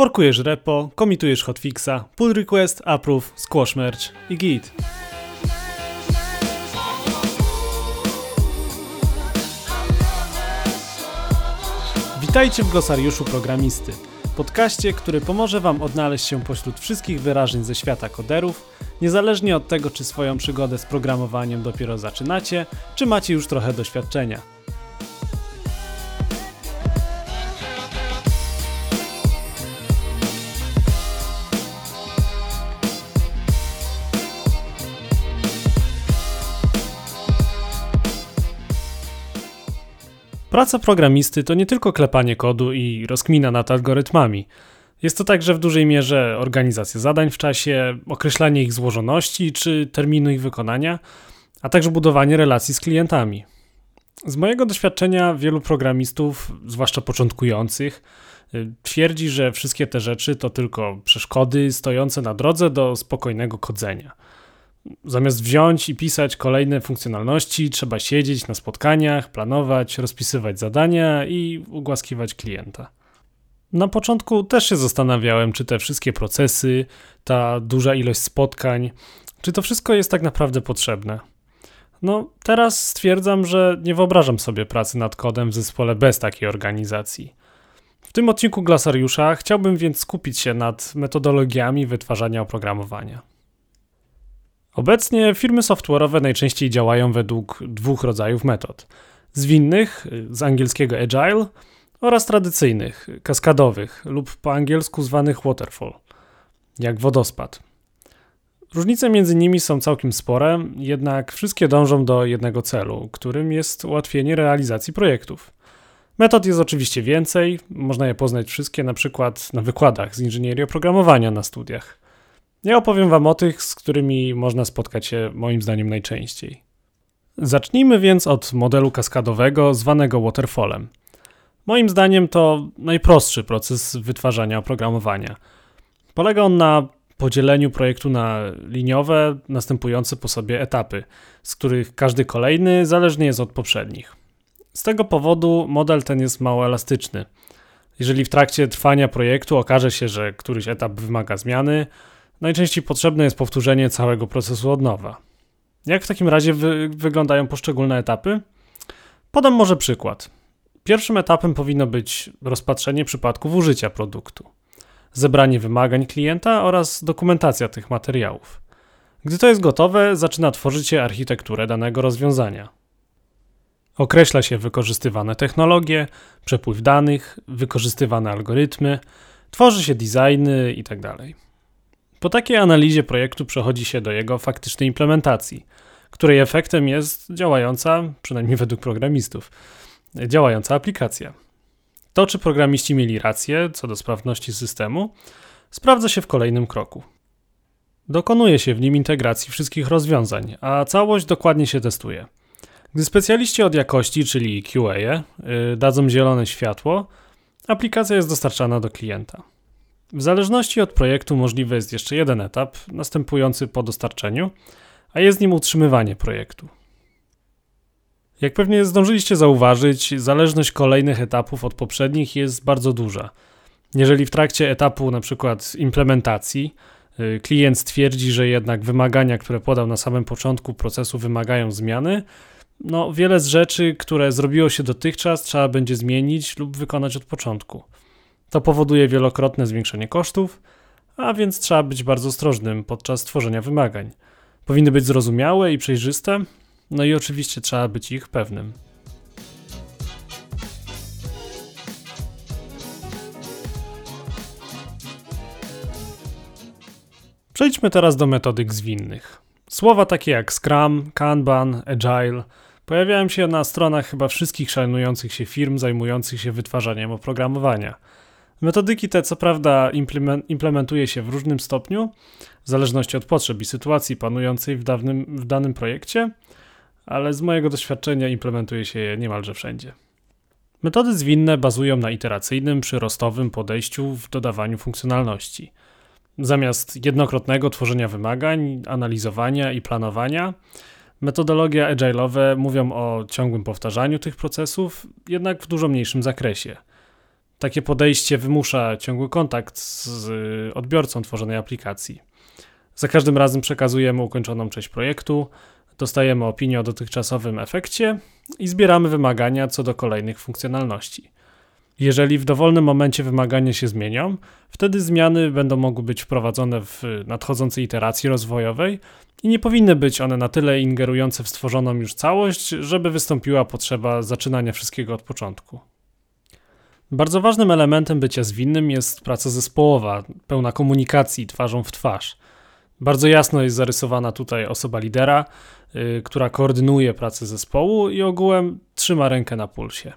Forkujesz repo, komitujesz hotfixa, pull request, approve, squash merge i git. Witajcie w glosariuszu programisty, podcaście, który pomoże Wam odnaleźć się pośród wszystkich wyrażeń ze świata koderów, niezależnie od tego, czy swoją przygodę z programowaniem dopiero zaczynacie, czy macie już trochę doświadczenia. Praca programisty to nie tylko klepanie kodu i rozkmina nad algorytmami. Jest to także w dużej mierze organizacja zadań w czasie, określanie ich złożoności czy terminu ich wykonania, a także budowanie relacji z klientami. Z mojego doświadczenia wielu programistów, zwłaszcza początkujących, twierdzi, że wszystkie te rzeczy to tylko przeszkody stojące na drodze do spokojnego kodzenia. Zamiast wziąć i pisać kolejne funkcjonalności, trzeba siedzieć na spotkaniach, planować, rozpisywać zadania i ugłaskiwać klienta. Na początku też się zastanawiałem, czy te wszystkie procesy, ta duża ilość spotkań, czy to wszystko jest tak naprawdę potrzebne. No, teraz stwierdzam, że nie wyobrażam sobie pracy nad kodem w zespole bez takiej organizacji. W tym odcinku Glasariusza chciałbym więc skupić się nad metodologiami wytwarzania oprogramowania. Obecnie firmy software'owe najczęściej działają według dwóch rodzajów metod: zwinnych, z angielskiego agile, oraz tradycyjnych, kaskadowych lub po angielsku zwanych waterfall, jak wodospad. Różnice między nimi są całkiem spore, jednak wszystkie dążą do jednego celu, którym jest ułatwienie realizacji projektów. Metod jest oczywiście więcej, można je poznać wszystkie na przykład na wykładach z inżynierii oprogramowania na studiach. Ja opowiem Wam o tych, z którymi można spotkać się moim zdaniem najczęściej. Zacznijmy więc od modelu kaskadowego zwanego waterfallem. Moim zdaniem to najprostszy proces wytwarzania oprogramowania. Polega on na podzieleniu projektu na liniowe, następujące po sobie etapy, z których każdy kolejny zależny jest od poprzednich. Z tego powodu model ten jest mało elastyczny. Jeżeli w trakcie trwania projektu okaże się, że któryś etap wymaga zmiany, najczęściej potrzebne jest powtórzenie całego procesu od nowa. Jak w takim razie wy wyglądają poszczególne etapy? Podam może przykład. Pierwszym etapem powinno być rozpatrzenie przypadków użycia produktu, zebranie wymagań klienta oraz dokumentacja tych materiałów. Gdy to jest gotowe, zaczyna tworzyć się architekturę danego rozwiązania. Określa się wykorzystywane technologie, przepływ danych, wykorzystywane algorytmy, tworzy się designy itd. Po takiej analizie projektu przechodzi się do jego faktycznej implementacji, której efektem jest działająca, przynajmniej według programistów, działająca aplikacja. To, czy programiści mieli rację co do sprawności systemu, sprawdza się w kolejnym kroku. Dokonuje się w nim integracji wszystkich rozwiązań, a całość dokładnie się testuje. Gdy specjaliści od jakości, czyli QA, yy, dadzą zielone światło, aplikacja jest dostarczana do klienta. W zależności od projektu możliwy jest jeszcze jeden etap, następujący po dostarczeniu, a jest nim utrzymywanie projektu. Jak pewnie zdążyliście zauważyć, zależność kolejnych etapów od poprzednich jest bardzo duża. Jeżeli w trakcie etapu przykład implementacji y, klient stwierdzi, że jednak wymagania, które podał na samym początku procesu wymagają zmiany, no wiele z rzeczy, które zrobiło się dotychczas, trzeba będzie zmienić lub wykonać od początku. To powoduje wielokrotne zwiększenie kosztów, a więc trzeba być bardzo ostrożnym podczas tworzenia wymagań. Powinny być zrozumiałe i przejrzyste, no i oczywiście trzeba być ich pewnym. Przejdźmy teraz do metodyk zwinnych. Słowa takie jak Scrum, Kanban, Agile pojawiają się na stronach chyba wszystkich szanujących się firm zajmujących się wytwarzaniem oprogramowania – Metodyki te, co prawda, implementuje się w różnym stopniu, w zależności od potrzeb i sytuacji panującej w, dawnym, w danym projekcie, ale z mojego doświadczenia implementuje się je niemalże wszędzie. Metody zwinne bazują na iteracyjnym, przyrostowym podejściu w dodawaniu funkcjonalności. Zamiast jednokrotnego tworzenia wymagań, analizowania i planowania, metodologie agile'owe mówią o ciągłym powtarzaniu tych procesów, jednak w dużo mniejszym zakresie – Takie podejście wymusza ciągły kontakt z odbiorcą tworzonej aplikacji. Za każdym razem przekazujemy ukończoną część projektu, dostajemy opinię o dotychczasowym efekcie i zbieramy wymagania co do kolejnych funkcjonalności. Jeżeli w dowolnym momencie wymagania się zmienią, wtedy zmiany będą mogły być wprowadzone w nadchodzącej iteracji rozwojowej i nie powinny być one na tyle ingerujące w stworzoną już całość, żeby wystąpiła potrzeba zaczynania wszystkiego od początku. Bardzo ważnym elementem bycia zwinnym jest praca zespołowa, pełna komunikacji twarzą w twarz. Bardzo jasno jest zarysowana tutaj osoba lidera, yy, która koordynuje pracę zespołu i ogółem trzyma rękę na pulsie.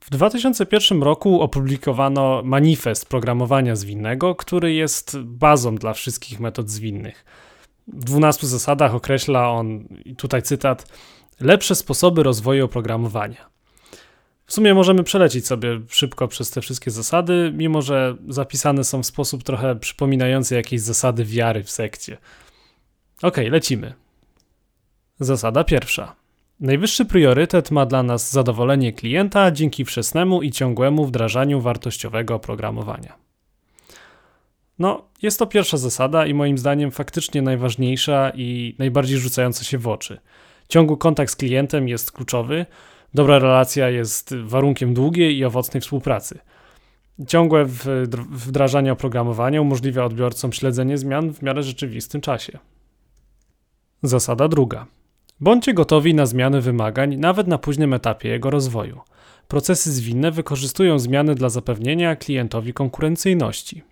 W 2001 roku opublikowano manifest programowania zwinnego, który jest bazą dla wszystkich metod zwinnych. W 12 zasadach określa on, tutaj cytat, lepsze sposoby rozwoju oprogramowania. W sumie możemy przelecieć sobie szybko przez te wszystkie zasady, mimo że zapisane są w sposób trochę przypominający jakieś zasady wiary w sekcie. Ok, lecimy. Zasada pierwsza. Najwyższy priorytet ma dla nas zadowolenie klienta dzięki wczesnemu i ciągłemu wdrażaniu wartościowego oprogramowania. No, jest to pierwsza zasada i moim zdaniem faktycznie najważniejsza i najbardziej rzucająca się w oczy. Ciągły kontakt z klientem jest kluczowy, dobra relacja jest warunkiem długiej i owocnej współpracy. Ciągłe wdrażanie oprogramowania umożliwia odbiorcom śledzenie zmian w miarę rzeczywistym czasie. Zasada druga. Bądźcie gotowi na zmiany wymagań nawet na późnym etapie jego rozwoju. Procesy zwinne wykorzystują zmiany dla zapewnienia klientowi konkurencyjności.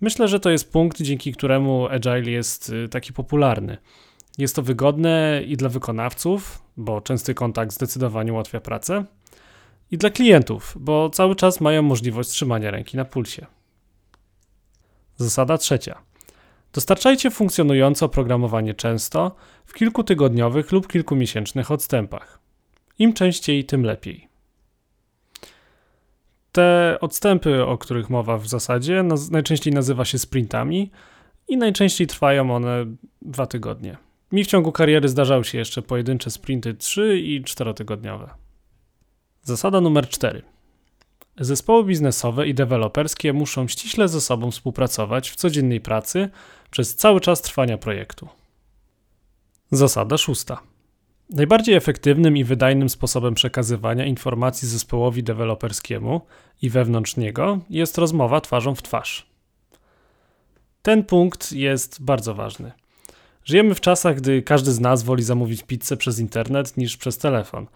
Myślę, że to jest punkt, dzięki któremu Agile jest y, taki popularny. Jest to wygodne i dla wykonawców, bo częsty kontakt zdecydowanie ułatwia pracę, i dla klientów, bo cały czas mają możliwość trzymania ręki na pulsie. Zasada trzecia. Dostarczajcie funkcjonujące oprogramowanie często, w kilkutygodniowych lub kilkumiesięcznych odstępach. Im częściej, tym lepiej. Te odstępy, o których mowa w zasadzie, najczęściej nazywa się sprintami i najczęściej trwają one dwa tygodnie. Mi w ciągu kariery zdarzały się jeszcze pojedyncze sprinty 3 i 4-tygodniowe. Zasada numer 4. Zespoły biznesowe i deweloperskie muszą ściśle ze sobą współpracować w codziennej pracy przez cały czas trwania projektu. Zasada szósta. Najbardziej efektywnym i wydajnym sposobem przekazywania informacji zespołowi deweloperskiemu i wewnątrz niego jest rozmowa twarzą w twarz. Ten punkt jest bardzo ważny. Żyjemy w czasach, gdy każdy z nas woli zamówić pizzę przez internet niż przez telefon,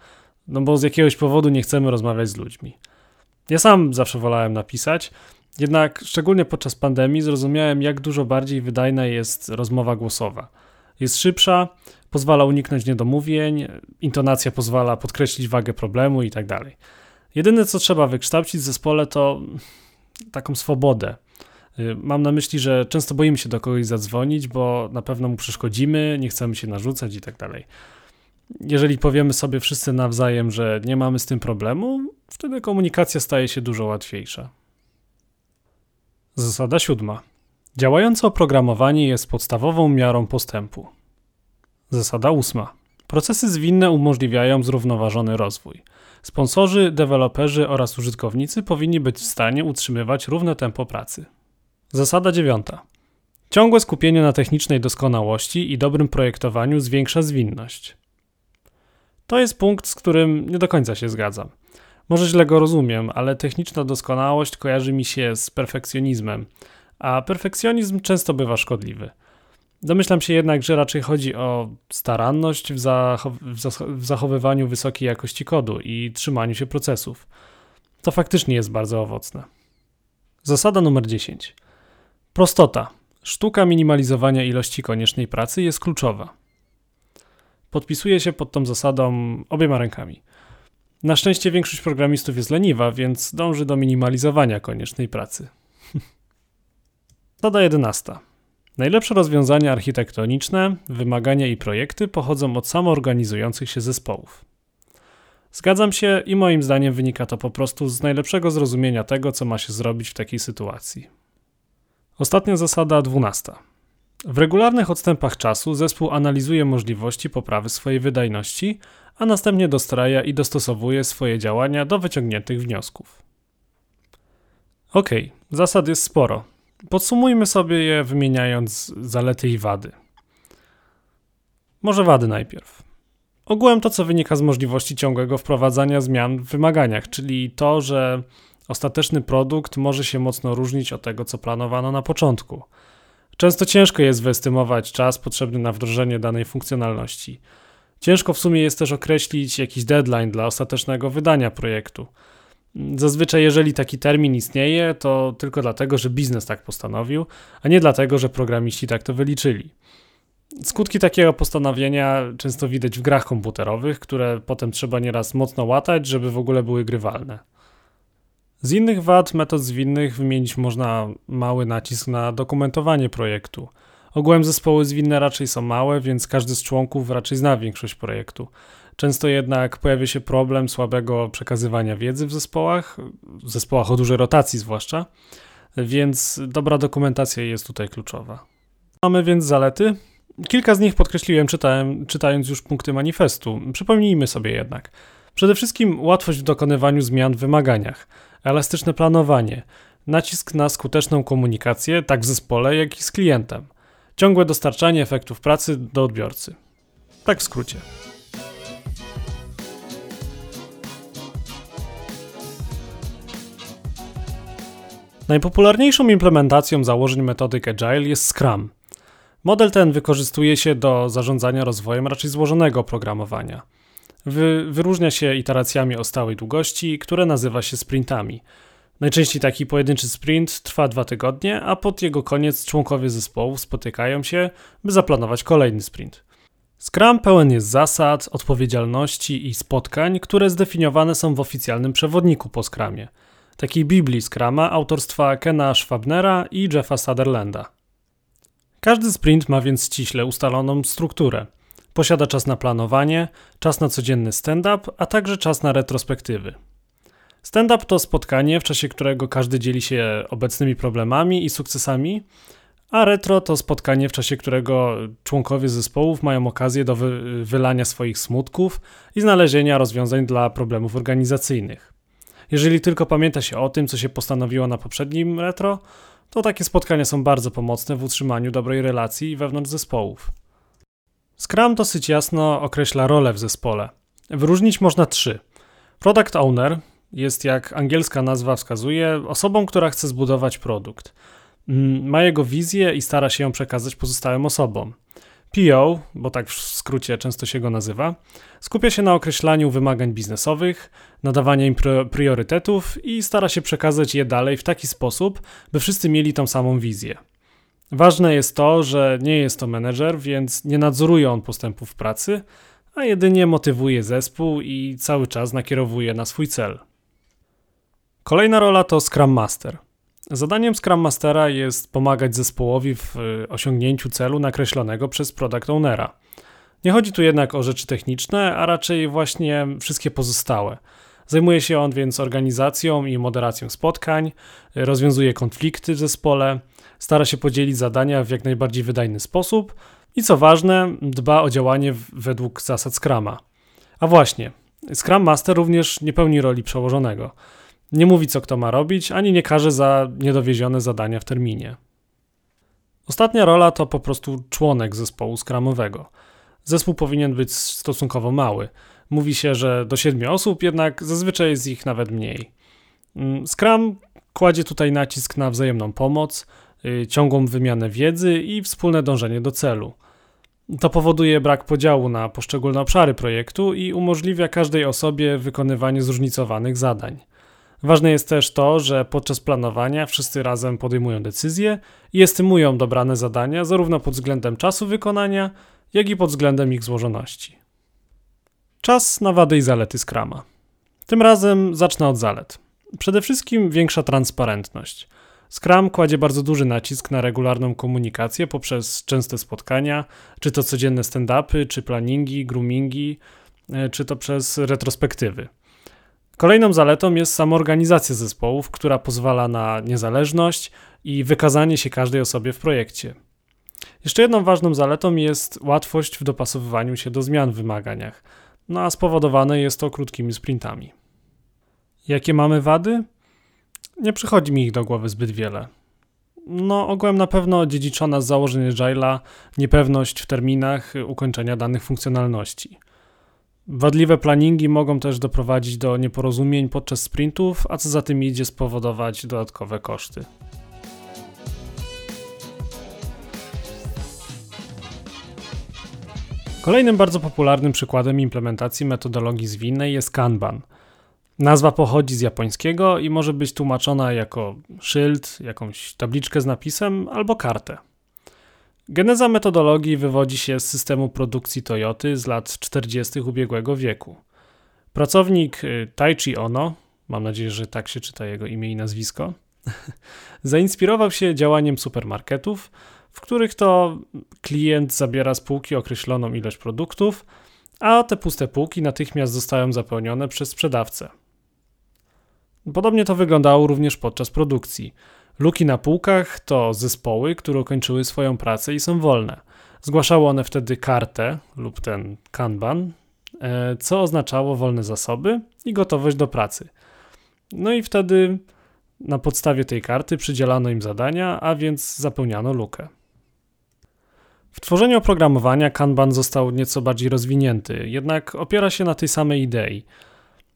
no bo z jakiegoś powodu nie chcemy rozmawiać z ludźmi. Ja sam zawsze wolałem napisać, jednak szczególnie podczas pandemii zrozumiałem, jak dużo bardziej wydajna jest rozmowa głosowa. Jest szybsza, pozwala uniknąć niedomówień, intonacja pozwala podkreślić wagę problemu itd. Tak Jedyne, co trzeba wykształcić w zespole, to taką swobodę. Y, mam na myśli, że często boimy się do kogoś zadzwonić, bo na pewno mu przeszkodzimy, nie chcemy się narzucać i tak dalej. Jeżeli powiemy sobie wszyscy nawzajem, że nie mamy z tym problemu, wtedy komunikacja staje się dużo łatwiejsza. Zasada siódma. Działające oprogramowanie jest podstawową miarą postępu. Zasada ósma. Procesy zwinne umożliwiają zrównoważony rozwój. Sponsorzy, deweloperzy oraz użytkownicy powinni być w stanie utrzymywać równe tempo pracy. Zasada dziewiąta. Ciągłe skupienie na technicznej doskonałości i dobrym projektowaniu zwiększa zwinność. To jest punkt, z którym nie do końca się zgadzam. Może źle go rozumiem, ale techniczna doskonałość kojarzy mi się z perfekcjonizmem, a perfekcjonizm często bywa szkodliwy. Domyślam się jednak, że raczej chodzi o staranność w, zachow w, zachowywaniu wysokiej jakości kodu i trzymaniu się procesów. To faktycznie jest bardzo owocne. Zasada numer 10. Prostota. Sztuka minimalizowania ilości koniecznej pracy jest kluczowa. Podpisuję się pod tą zasadą obiema rękami. Na szczęście większość programistów jest leniwa, więc dąży do minimalizowania koniecznej pracy. Zasada 11. Najlepsze rozwiązania architektoniczne, wymagania i projekty pochodzą od samoorganizujących się zespołów. Zgadzam się i moim zdaniem wynika to po prostu z najlepszego zrozumienia tego, co ma się zrobić w takiej sytuacji. Ostatnia zasada 12. W regularnych odstępach czasu zespół analizuje możliwości poprawy swojej wydajności, a następnie dostraja i dostosowuje swoje działania do wyciągniętych wniosków. Ok, zasad jest sporo. Podsumujmy sobie je wymieniając zalety i wady. Może wady najpierw. Ogółem to, co wynika z możliwości ciągłego wprowadzania zmian w wymaganiach, czyli to, że ostateczny produkt może się mocno różnić od tego, co planowano na początku. Często ciężko jest wyestymować czas potrzebny na wdrożenie danej funkcjonalności. Ciężko w sumie jest też określić jakiś deadline dla ostatecznego wydania projektu. Zazwyczaj, jeżeli taki termin istnieje, to tylko dlatego, że biznes tak postanowił, a nie dlatego, że programiści tak to wyliczyli. Skutki takiego postanowienia często widać w grach komputerowych, które potem trzeba nieraz mocno łatać, żeby w ogóle były grywalne. Z innych wad metod zwinnych wymienić można mały nacisk na dokumentowanie projektu. Ogółem zespoły zwinne raczej są małe, więc każdy z członków raczej zna większość projektu. Często jednak pojawia się problem słabego przekazywania wiedzy w zespołach, w zespołach o dużej rotacji zwłaszcza, więc dobra dokumentacja jest tutaj kluczowa. Mamy więc zalety. Kilka z nich podkreśliłem czytałem, czytając już punkty manifestu. Przypomnijmy sobie jednak. Przede wszystkim łatwość w dokonywaniu zmian w wymaganiach, elastyczne planowanie, nacisk na skuteczną komunikację tak w zespole, jak i z klientem, ciągłe dostarczanie efektów pracy do odbiorcy. Tak w skrócie. Najpopularniejszą implementacją założeń metodyk Agile jest Scrum. Model ten wykorzystuje się do zarządzania rozwojem raczej złożonego oprogramowania. Wy, wyróżnia się iteracjami o stałej długości, które nazywa się sprintami. Najczęściej taki pojedynczy sprint trwa dwa tygodnie, a pod jego koniec członkowie zespołu spotykają się, by zaplanować kolejny sprint. Scrum pełen jest zasad, odpowiedzialności i spotkań, które zdefiniowane są w oficjalnym przewodniku po Scrumie – takiej Biblii Scrama autorstwa Kena Schwabnera i Jeffa Sutherlanda. Każdy sprint ma więc ściśle ustaloną strukturę. Posiada czas na planowanie, czas na codzienny stand-up, a także czas na retrospektywy. Stand-up to spotkanie, w czasie którego każdy dzieli się obecnymi problemami i sukcesami, a retro to spotkanie, w czasie którego członkowie zespołów mają okazję do wy wylania swoich smutków i znalezienia rozwiązań dla problemów organizacyjnych. Jeżeli tylko pamięta się o tym, co się postanowiło na poprzednim retro, to takie spotkania są bardzo pomocne w utrzymaniu dobrej relacji wewnątrz zespołów. Scrum dosyć jasno określa rolę w zespole. Wyróżnić można trzy. Product Owner jest, jak angielska nazwa wskazuje, osobą, która chce zbudować produkt. Mm, ma jego wizję i stara się ją przekazać pozostałym osobom. PO, bo tak w skrócie często się go nazywa, skupia się na określaniu wymagań biznesowych, nadawaniu im priorytetów i stara się przekazać je dalej w taki sposób, by wszyscy mieli tą samą wizję. Ważne jest to, że nie jest to menedżer, więc nie nadzoruje on postępów pracy, a jedynie motywuje zespół i cały czas nakierowuje na swój cel. Kolejna rola to Scrum Master. Zadaniem Scrum Mastera jest pomagać zespołowi w y, osiągnięciu celu nakreślonego przez Product Ownera. Nie chodzi tu jednak o rzeczy techniczne, a raczej właśnie wszystkie pozostałe. Zajmuje się on więc organizacją i moderacją spotkań, rozwiązuje konflikty w zespole, stara się podzielić zadania w jak najbardziej wydajny sposób i co ważne, dba o działanie według zasad Scrama. A właśnie, Scrum Master również nie pełni roli przełożonego. Nie mówi, co kto ma robić, ani nie każe za niedowiezione zadania w terminie. Ostatnia rola to po prostu członek zespołu skramowego. Zespół powinien być stosunkowo mały. Mówi się, że do siedmiu osób, jednak zazwyczaj jest ich nawet mniej. Mm, Scrum kładzie tutaj nacisk na wzajemną pomoc, ciągłą wymianę wiedzy i wspólne dążenie do celu. To powoduje brak podziału na poszczególne obszary projektu i umożliwia każdej osobie wykonywanie zróżnicowanych zadań. Ważne jest też to, że podczas planowania wszyscy razem podejmują decyzje i estymują dobrane zadania zarówno pod względem czasu wykonania, jak i pod względem ich złożoności. Czas na wady i zalety Scrama. Tym razem zacznę od zalet. Przede wszystkim większa transparentność. Scrum kładzie bardzo duży nacisk na regularną komunikację poprzez częste spotkania, czy to codzienne stand-upy, czy planningi, groomingi, e, czy to przez retrospektywy. Kolejną zaletą jest samoorganizacja zespołów, która pozwala na niezależność i wykazanie się każdej osobie w projekcie. Jeszcze jedną ważną zaletą jest łatwość w dopasowywaniu się do zmian w wymaganiach, no a spowodowane jest to krótkimi sprintami. Jakie mamy wady? Nie przychodzi mi ich do głowy zbyt wiele. No, ogółem na pewno dziedziczona z założeń Agile'a niepewność w terminach ukończenia danych funkcjonalności. Wadliwe planningi mogą też doprowadzić do nieporozumień podczas sprintów, a co za tym idzie spowodować dodatkowe koszty. Kolejnym bardzo popularnym przykładem implementacji metodologii zwinnej jest Kanban. Nazwa pochodzi z japońskiego i może być tłumaczona jako szyld, jakąś tabliczkę z napisem albo kartę. Geneza metodologii wywodzi się z systemu produkcji Toyoty z lat 40. ubiegłego wieku. Pracownik y, Taichi Ono, mam nadzieję, że tak się czyta jego imię i nazwisko, zainspirował się działaniem supermarketów, w których to klient zabiera z półki określoną ilość produktów, a te puste półki natychmiast zostają zapełnione przez sprzedawcę. Podobnie to wyglądało również podczas produkcji. Luki na półkach to zespoły, które ukończyły swoją pracę i są wolne. Zgłaszały one wtedy kartę lub ten kanban, e, co oznaczało wolne zasoby i gotowość do pracy. No i wtedy na podstawie tej karty przydzielano im zadania, a więc zapełniano lukę. W tworzeniu oprogramowania Kanban został nieco bardziej rozwinięty, jednak opiera się na tej samej idei.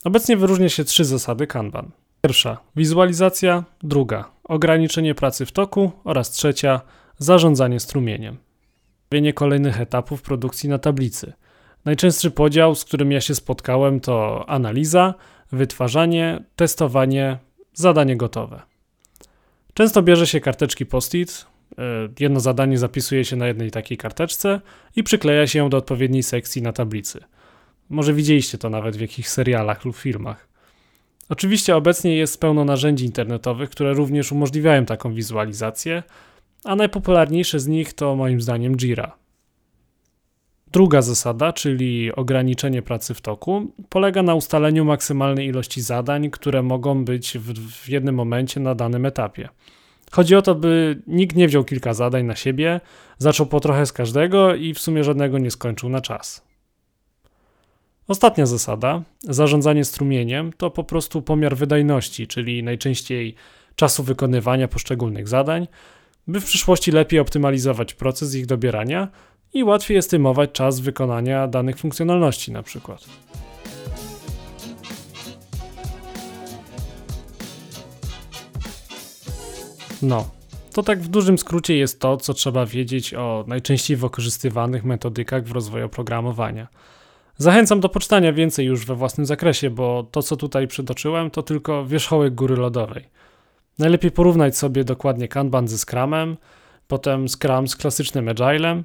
Obecnie wyróżnia się trzy zasady Kanban. Pierwsza wizualizacja, druga ograniczenie pracy w toku oraz trzecia zarządzanie strumieniem. Wienie kolejnych etapów produkcji na tablicy. Najczęstszy podział, z którym ja się spotkałem, to analiza, wytwarzanie, testowanie, zadanie gotowe. Często bierze się karteczki post-it, e, jedno zadanie zapisuje się na jednej takiej karteczce i przykleja się ją do odpowiedniej sekcji na tablicy. Może widzieliście to nawet w jakichś serialach lub filmach. Oczywiście obecnie jest pełno narzędzi internetowych, które również umożliwiają taką wizualizację, a najpopularniejsze z nich to moim zdaniem Jira. Druga zasada, czyli ograniczenie pracy w toku, polega na ustaleniu maksymalnej ilości zadań, które mogą być w, w jednym momencie na danym etapie. Chodzi o to, by nikt nie wziął kilka zadań na siebie, zaczął po trochę z każdego i w sumie żadnego nie skończył na czas. Ostatnia zasada, zarządzanie strumieniem, to po prostu pomiar wydajności, czyli najczęściej czasu wykonywania poszczególnych zadań, by w przyszłości lepiej optymalizować proces ich dobierania i łatwiej estymować czas wykonania danych funkcjonalności na przykład. No, to tak w dużym skrócie jest to, co trzeba wiedzieć o najczęściej wykorzystywanych metodykach w rozwoju oprogramowania. Zachęcam do poczytania więcej już we własnym zakresie, bo to, co tutaj przytoczyłem, to tylko wierzchołek góry lodowej. Najlepiej porównać sobie dokładnie Kanban ze Scrumem, potem Scrum z klasycznym Agilem,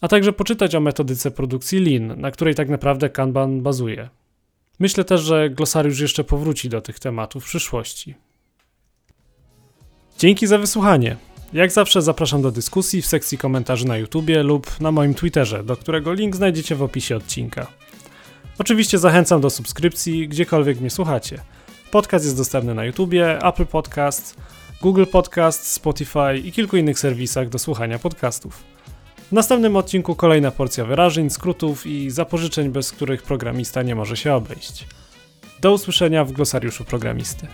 a także poczytać o metodyce produkcji Lean, na której tak naprawdę Kanban bazuje. Myślę też, że glosariusz jeszcze powróci do tych tematów w przyszłości. Dzięki za wysłuchanie. Jak zawsze zapraszam do dyskusji w sekcji komentarzy na YouTubie lub na moim Twitterze, do którego link znajdziecie w opisie odcinka. Oczywiście zachęcam do subskrypcji, gdziekolwiek mnie słuchacie. Podcast jest dostępny na YouTubie, Apple Podcast, Google Podcast, Spotify i kilku innych serwisach do słuchania podcastów. W następnym odcinku kolejna porcja wyrażeń, skrótów i zapożyczeń, bez których programista nie może się obejść. Do usłyszenia w glosariuszu programisty.